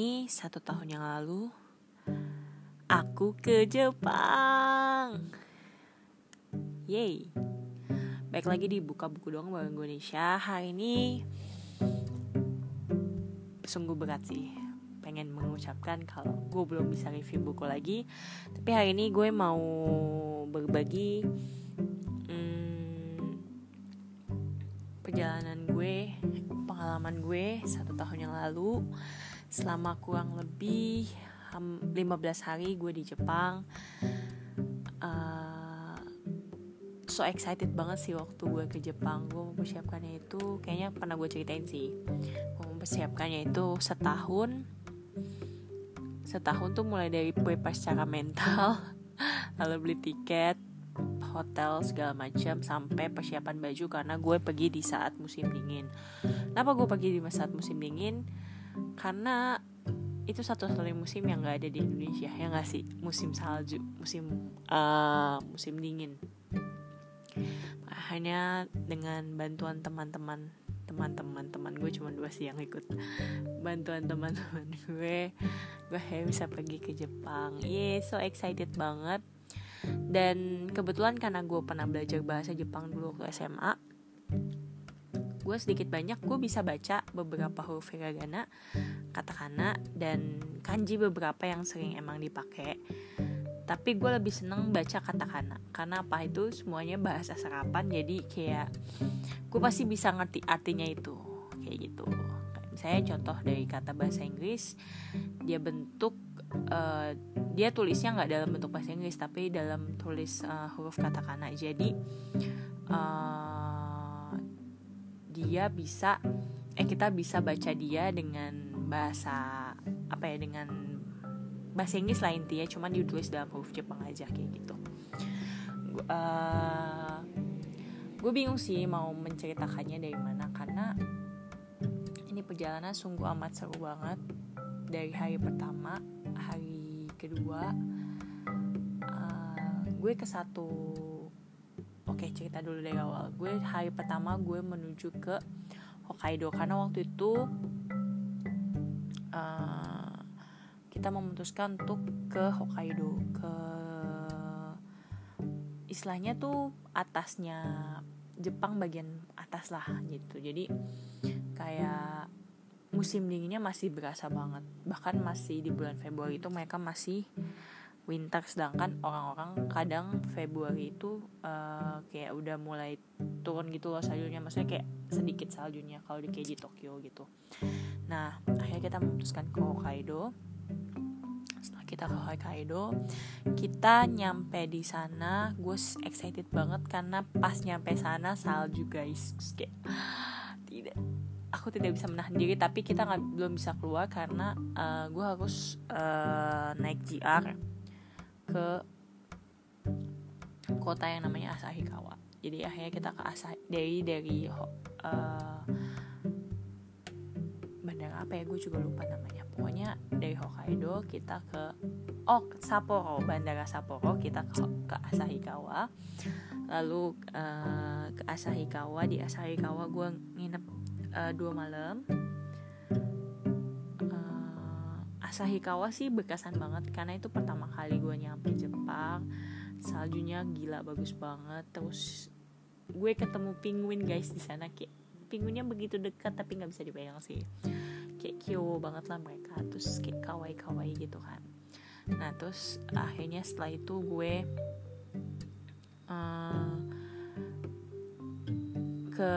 ini satu tahun yang lalu aku ke Jepang. Yay. Baik lagi di buka buku doang Bank Indonesia. Hari ini sungguh berat sih. Pengen mengucapkan kalau gue belum bisa review buku lagi. Tapi hari ini gue mau berbagi hmm, perjalanan gue, pengalaman gue satu tahun yang lalu selama kurang lebih 15 hari gue di Jepang uh, so excited banget sih waktu gue ke Jepang gue mempersiapkannya itu kayaknya pernah gue ceritain sih gue mempersiapkannya itu setahun setahun tuh mulai dari prepare secara mental lalu beli tiket hotel segala macam sampai persiapan baju karena gue pergi di saat musim dingin. Kenapa gue pergi di saat musim dingin? Karena itu satu-satunya musim yang gak ada di Indonesia ya gak sih? Musim salju musim uh, musim dingin. Hanya dengan bantuan teman-teman teman-teman teman gue cuma dua sih yang ikut. Bantuan teman-teman gue gue bisa pergi ke Jepang. Yeah so excited banget. Dan kebetulan karena gue pernah belajar bahasa Jepang dulu waktu SMA gue sedikit banyak gue bisa baca beberapa huruf hiragana katakana dan kanji beberapa yang sering emang dipakai tapi gue lebih seneng baca katakana karena apa? Itu semuanya bahasa serapan jadi kayak gue pasti bisa ngerti artinya itu kayak gitu. Saya contoh dari kata bahasa Inggris dia bentuk uh, dia tulisnya nggak dalam bentuk bahasa Inggris tapi dalam tulis uh, huruf katakana. Jadi uh, dia bisa eh kita bisa baca dia dengan bahasa apa ya dengan bahasa Inggris lah intinya. Cuman ditulis dalam huruf Jepang aja kayak gitu. Uh, eh, gue bingung sih mau menceritakannya dari mana karena ini perjalanan sungguh amat seru banget. Dari hari pertama hari kedua uh, gue ke satu Oke cerita dulu dari awal. Gue hari pertama gue menuju ke Hokkaido. Karena waktu itu uh, Kita memutuskan untuk ke Hokkaido. Ke Istilahnya tuh atasnya Jepang bagian atas lah gitu. Jadi kayak musim dinginnya masih berasa banget. Bahkan masih di bulan Februari itu mereka masih winter. Sedangkan orang-orang kadang Februari itu uh, kayak udah mulai turun gitu loh saljunya. Maksudnya kayak sedikit saljunya kalau di kayak Tokyo gitu. Nah akhirnya kita memutuskan ke Hokkaido. Setelah kita ke Hokkaido kita nyampe di sana. Gue excited banget karena pas nyampe sana salju guys. Kayak tidak aku tidak bisa menahan diri. Tapi kita nggak belum bisa keluar karena uh, gue harus uh, naik GR ke kota yang namanya Asahikawa jadi akhirnya kita ke Asahi dari dari uh, bandara apa ya? Gue juga lupa namanya. Pokoknya dari Hokkaido kita ke oh Sapporo bandara Sapporo kita ke, ke Asahikawa lalu uh, ke Asahikawa di Asahikawa gue nginep uh, dua malam Asahikawa sih berkesan banget karena itu pertama kali gue nyampe Jepang saljunya gila bagus banget. Terus gue ketemu penguin guys di sana. Kayak penguinnya begitu dekat tapi nggak bisa dipegang sih. Kayak kyo banget lah mereka terus kayak kawaii kawaii gitu kan. Nah terus akhirnya setelah itu gue uh, ke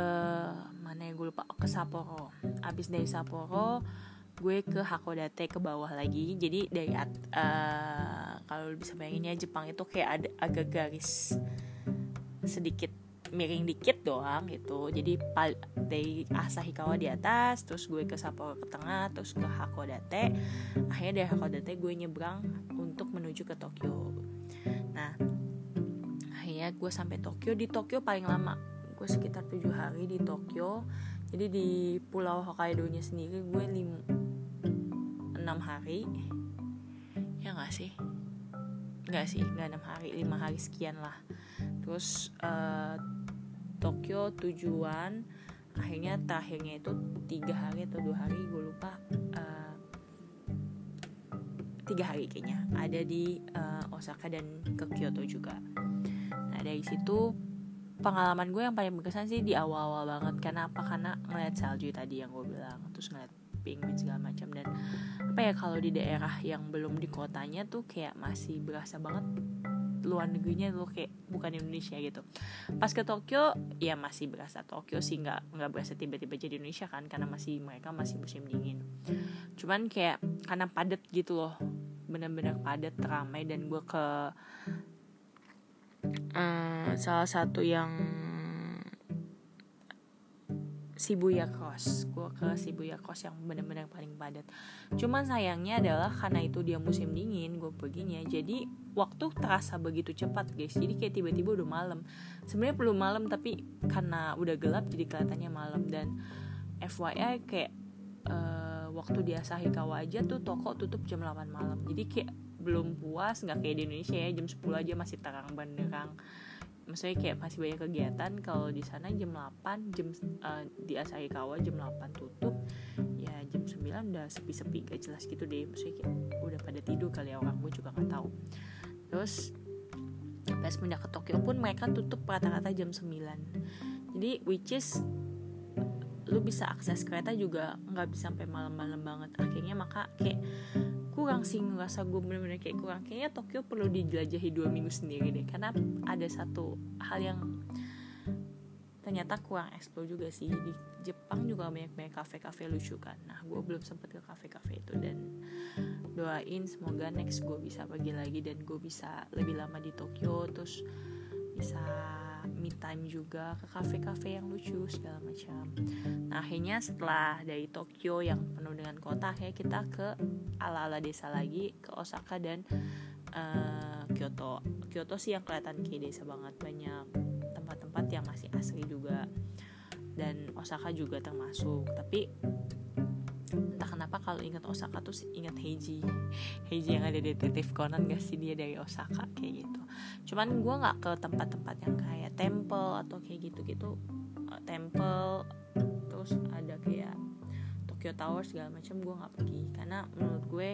mana ya gue lupa ke Sapporo. Abis dari Sapporo gue ke Hakodate ke bawah lagi. Jadi dari uh, kalau bisa bayangin ya Jepang itu kayak ada agak garis sedikit miring dikit doang gitu. Jadi dari Asahikawa di atas terus gue ke Sapporo ke tengah terus ke Hakodate. Akhirnya dari Hakodate gue nyebrang untuk menuju ke Tokyo. Nah akhirnya gue sampai Tokyo. Di Tokyo paling lama gue sekitar tujuh hari di Tokyo. Jadi di pulau Hokkaido nya sendiri gue lim enam hari. Ya nggak sih? Nggak sih nggak enam hari lima hari sekian lah. Terus uh, Tokyo tujuan akhirnya terakhirnya itu tiga hari atau dua hari gue lupa uh, tiga hari kayaknya. Ada di uh, Osaka dan ke Kyoto juga. Nah dari situ pengalaman gue yang paling berkesan sih di awal-awal banget. Karena apa karena ngeliat salju tadi yang gue bilang terus ngeliat penguin segala macam. Dan apa ya kalau di daerah yang belum di kotanya tuh kayak masih berasa banget luar negerinya tuh kayak bukan Indonesia gitu. Pas ke Tokyo ya masih berasa Tokyo sih nggak nggak berasa tiba-tiba jadi Indonesia kan karena masih mereka masih musim dingin. Cuman kayak karena padat gitu loh bener-bener padat ramai dan gue ke um, salah satu yang Shibuya Cross. Gue ke Shibuya Cross yang bener-bener paling padat. Cuman sayangnya adalah karena itu dia musim dingin gue perginya. Jadi waktu terasa begitu cepat guys. Jadi kayak tiba-tiba udah malam. Sebenarnya belum malam tapi karena udah gelap jadi kelihatannya malam. Dan FYI kayak uh, waktu di Asahikawa aja tuh toko tutup jam 8 malam. Jadi kayak belum puas nggak kayak di Indonesia ya. Jam 10 aja masih terang benderang maksudnya kayak masih banyak kegiatan kalau di sana jam 8 jam uh, di Asahikawa jam 8 tutup ya jam 9 udah sepi-sepi gak jelas gitu deh maksudnya kayak udah pada tidur kali ya orang gue juga nggak tahu. Terus pas pindah ke Tokyo pun mereka tutup rata-rata jam 9 jadi which is lu bisa akses kereta juga nggak bisa sampai malam-malam banget. Akhirnya maka kayak kurang sih ngerasa gue bener-bener kayak kurang. Kayaknya Tokyo perlu dijelajahi dua minggu sendiri deh karena ada satu hal yang ternyata kurang explore juga sih. Di Jepang juga banyak banyak kafe-kafe lucu kan. Nah gue belum sempet ke kafe-kafe itu dan doain semoga next gue bisa pergi lagi dan gue bisa lebih lama di Tokyo terus bisa me time juga ke kafe-kafe yang lucu segala macam. Nah akhirnya setelah dari Tokyo yang penuh dengan kota, akhirnya kita ke ala-ala desa lagi ke Osaka dan uh, Kyoto. Kyoto sih yang kelihatan kayak desa banget banyak tempat-tempat yang masih asli juga dan Osaka juga termasuk. Tapi kenapa kalau ingat Osaka tuh ingat Heiji? Heiji yang ada detektif Conan gak sih? Dia dari Osaka kayak gitu. Cuman gue nggak ke tempat-tempat yang kayak temple atau kayak gitu-gitu. Uh, temple terus ada kayak Tokyo Tower segala macam gue nggak pergi. Karena menurut gue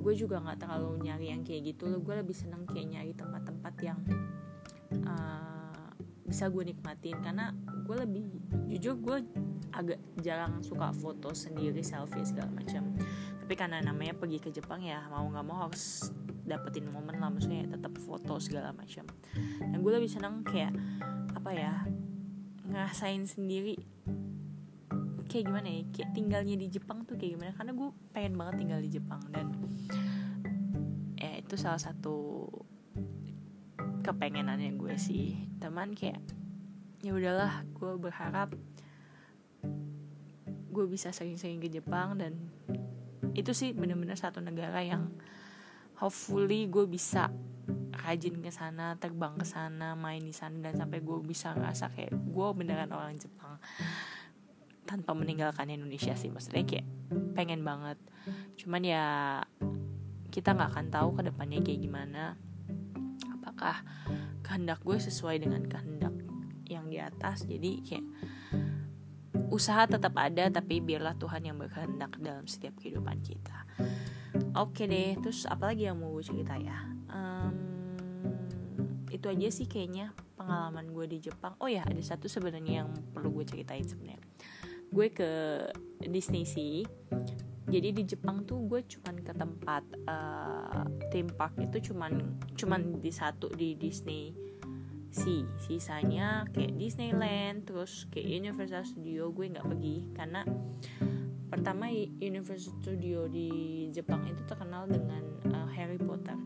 gue juga nggak terlalu nyari yang kayak gitu loh. Gue lebih seneng kayak nyari tempat-tempat yang uh, bisa gue nikmatin. Karena gue lebih jujur gue agak jarang suka foto sendiri selfie segala macam. Tapi karena namanya pergi ke Jepang ya mau nggak mau harus dapetin momen lah maksudnya tetap foto segala macam. Dan gue lebih seneng kayak apa ya ngerasain sendiri kayak gimana ya kayak tinggalnya di Jepang tuh kayak gimana. Karena gue pengen banget tinggal di Jepang dan eh itu salah satu kepengenannya gue sih. Teman kayak ya udahlah gue berharap gue bisa sering-sering ke Jepang dan itu sih bener-bener satu negara yang hopefully gue bisa rajin ke sana terbang ke sana main di sana dan sampai gue bisa ngerasa kayak gue beneran orang Jepang. Tanpa meninggalkan Indonesia sih maksudnya kayak pengen banget. Cuman ya kita nggak akan tahu ke depannya kayak gimana. Apakah kehendak gue sesuai dengan kehendak yang di atas? Jadi kayak usaha tetap ada tapi biarlah Tuhan yang berkehendak dalam setiap kehidupan kita. Oke deh terus apalagi yang mau gue cerita ya? Um, itu aja sih kayaknya pengalaman gue di Jepang. Oh ya ada satu sebenarnya yang perlu gue ceritain sebenarnya. Gue ke Disney sih. Jadi di Jepang tuh gue cuman ke tempat uh, theme park itu cuman cuman di satu di Disney si sisanya kayak Disneyland terus kayak Universal Studio gue nggak pergi. Karena pertama Universal Studio di Jepang itu terkenal dengan uh, Harry Potter.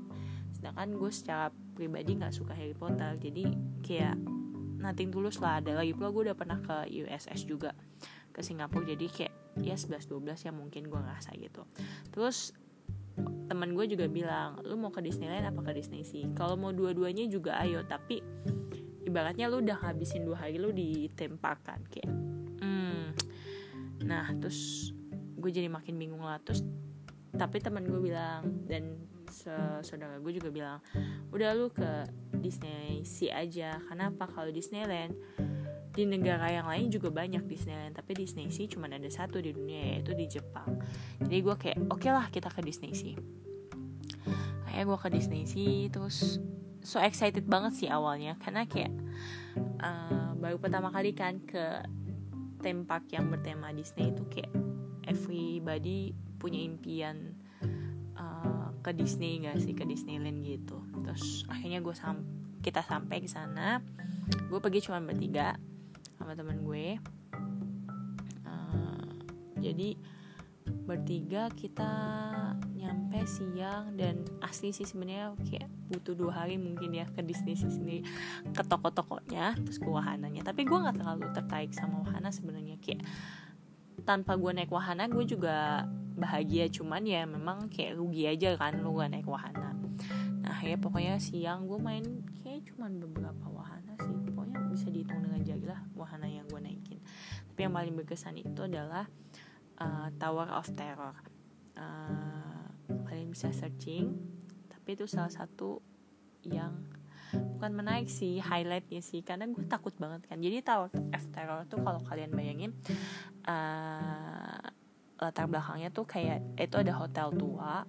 Sedangkan gue secara pribadi nggak suka Harry Potter. Jadi kayak nothing tulus lah. Ada lagi pula gue udah pernah ke USS juga ke Singapura. Jadi kayak ya 11-12 ya mungkin gue ngerasa gitu. Terus teman gue juga bilang lu mau ke Disneyland apa ke Disney sih? Kalau mau dua-duanya juga ayo tapi ibaratnya lu udah habisin dua hari lu ditempakan kayak hmm. nah terus gue jadi makin bingung lah. Terus tapi teman gue bilang dan saudara gue juga bilang udah lu ke Disney Sea aja kenapa kalau Disneyland di negara yang lain juga banyak Disneyland tapi Disney Sea cuma ada satu di dunia yaitu di Jepang. Jadi gue kayak oke okay lah kita ke Disney Sea akhirnya gue ke Disney Sea terus so excited banget sih awalnya karena kayak uh, baru pertama kali kan ke theme park yang bertema Disney itu kayak everybody punya impian uh, ke Disney gak sih ke Disneyland gitu. Terus akhirnya gue sam kita sampai ke sana. Gue pergi cuma bertiga sama temen gue. Uh, jadi bertiga kita nyampe siang dan asli sih sebenarnya kayak butuh dua hari mungkin ya ke Disney sendiri ke toko-tokonya terus ke wahananya. Tapi gue nggak terlalu tertarik sama wahana sebenarnya. Kayak tanpa gue naik wahana gue juga bahagia. Cuman ya memang kayak rugi aja kan lu gak naik wahana. Nah ya pokoknya siang gue main kayak cuman beberapa wahana sih bisa dihitung dengan jari lah wahana yang gue naikin. Tapi yang paling berkesan itu adalah uh, Tower of Terror. Uh, kalian bisa searching tapi itu salah satu yang bukan menaik sih highlightnya sih karena gue takut banget kan. Jadi Tower of Terror tuh kalau kalian bayangin uh, latar belakangnya tuh kayak itu ada hotel tua.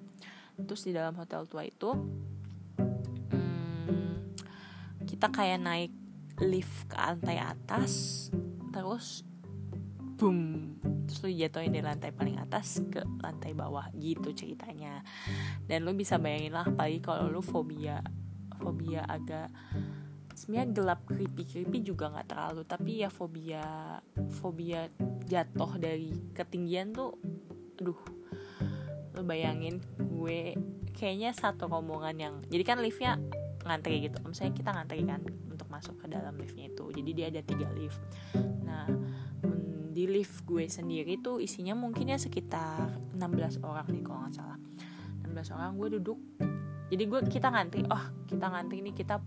Terus di dalam hotel tua itu hmm, kita kayak naik lift ke lantai atas terus boom terus lu jatuhin dari lantai paling atas ke lantai bawah gitu ceritanya. Dan lu bisa bayangin lah apalagi kalau lu fobia fobia agak sebenarnya gelap creepy creepy juga nggak terlalu tapi ya fobia fobia jatuh dari ketinggian tuh aduh lo bayangin gue kayaknya satu rombongan yang jadi kan liftnya ngantri gitu misalnya kita ngantri kan masuk ke dalam liftnya itu. Jadi dia ada tiga lift. Nah di lift gue sendiri tuh isinya mungkin ya sekitar 16 orang nih kalau nggak salah. 16 orang gue duduk. Jadi gue kita ngantri oh kita ngantri nih kita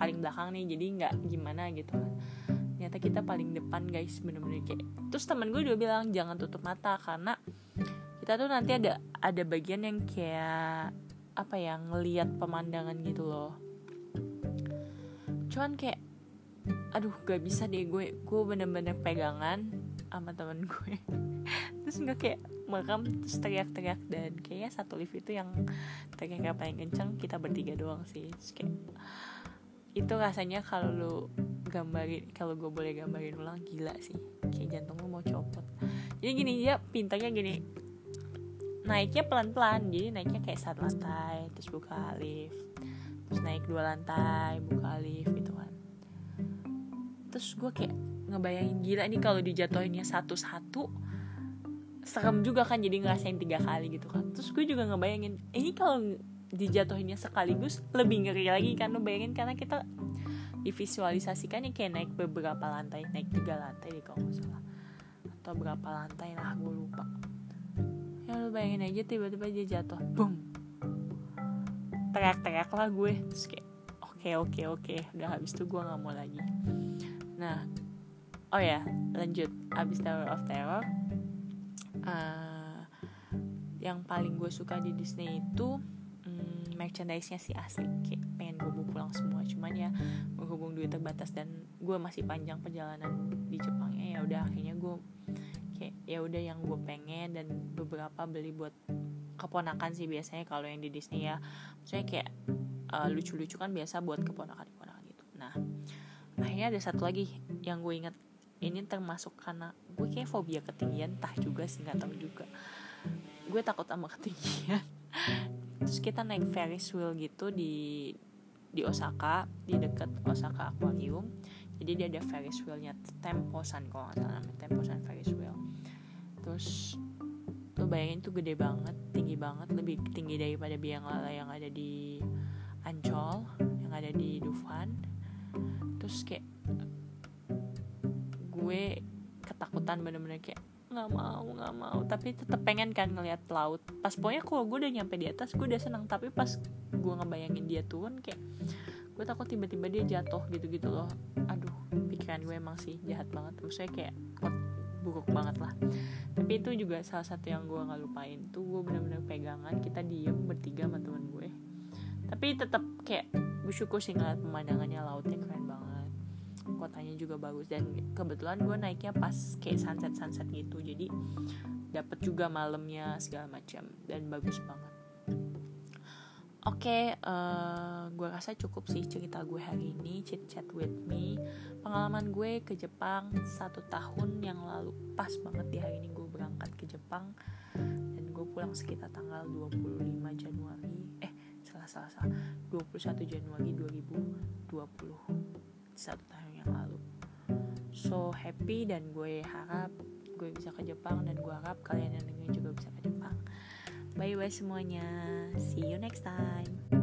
paling belakang nih jadi nggak gimana gitu kan. Ternyata kita paling depan guys bener-bener kayak terus temen gue juga bilang jangan tutup mata karena kita tuh nanti ada ada bagian yang kayak apa ya ngelihat pemandangan gitu loh cuman kayak aduh gak bisa deh gue gue bener-bener pegangan sama temen gue. Terus nggak kayak merekam terus teriak-teriak dan kayaknya satu lift itu yang teriak paling kenceng kita bertiga doang sih. Terus kayak itu rasanya kalau lu gambarin kalau gue boleh gambarin ulang gila sih. Kayak jantung lu mau copot. Jadi gini ya pintarnya gini naiknya pelan-pelan. Jadi naiknya kayak satu lantai terus buka lift. Terus naik dua lantai buka lift terus gue kayak ngebayangin gila nih kalau dijatuhinnya satu-satu serem juga kan jadi ngerasain tiga kali gitu kan. Terus gue juga ngebayangin ini kalau dijatuhinnya sekaligus lebih ngeri lagi kan lo bayangin karena kita divisualisasikan ya kayak naik beberapa lantai naik tiga lantai deh kalau salah. Atau berapa lantai lah gue lupa. Ya lo bayangin aja tiba-tiba dia jatuh boom. Teriak-teriak lah gue terus kayak oke oke oke udah habis itu gue nggak mau lagi nah oh ya lanjut. Abis Tower of Terror uh, yang paling gue suka di Disney itu merchandise-nya sih asli kayak pengen gue bawa pulang semua. Cuman ya berhubung duit terbatas dan gue masih panjang perjalanan di Jepangnya ya udah akhirnya gue kayak ya udah yang gue pengen dan beberapa beli buat keponakan sih biasanya kalau yang di Disney ya. Maksudnya kayak uh, lucu-lucu kan biasa buat keponakan-keponakan gitu. Nah akhirnya ada satu lagi yang gue inget ini termasuk karena gue kayak fobia ketinggian tah juga sih nggak tahu juga. Gue takut sama ketinggian. Terus kita naik Ferris wheel gitu di di Osaka di dekat Osaka Aquarium. Jadi dia ada Ferris wheelnya Temposan kalau nggak salah Temposan Ferris wheel. Terus lo bayangin tuh gede banget tinggi banget lebih tinggi daripada biang lala yang ada di Ancol yang ada di Dufan terus kayak gue ketakutan bener-bener kayak nggak mau nggak mau. Tapi tetap pengen kan ngeliat laut. Pas pokoknya kalau gue udah nyampe di atas gue udah senang tapi pas gue ngebayangin dia turun kayak gue takut tiba-tiba dia jatuh gitu-gitu loh. Aduh pikiran gue emang sih jahat banget. Maksudnya kayak buruk banget lah. Tapi itu juga salah satu yang gue nggak lupain. Tuh gue bener-bener pegangan kita diem bertiga sama temen gue. Tapi tetap kayak bersyukur sih ngeliat pemandangannya lautnya keren banget. Kotanya juga bagus. Dan kebetulan gue naiknya pas kayak sunset sunset gitu. Jadi dapat juga malamnya segala macam. Dan bagus banget. Oke, okay, uh, eh, gue rasa cukup sih cerita gue hari ini, chit chat with me. Pengalaman gue ke Jepang satu tahun yang lalu, pas banget di hari ini gue berangkat ke Jepang. Dan gue pulang sekitar tanggal 25 Januari. Salah, 21 Januari 2020, satu tahun yang lalu. So happy dan gue harap gue bisa ke Jepang dan gue harap kalian yang dengerin juga bisa ke Jepang. Bye bye semuanya. See you next time.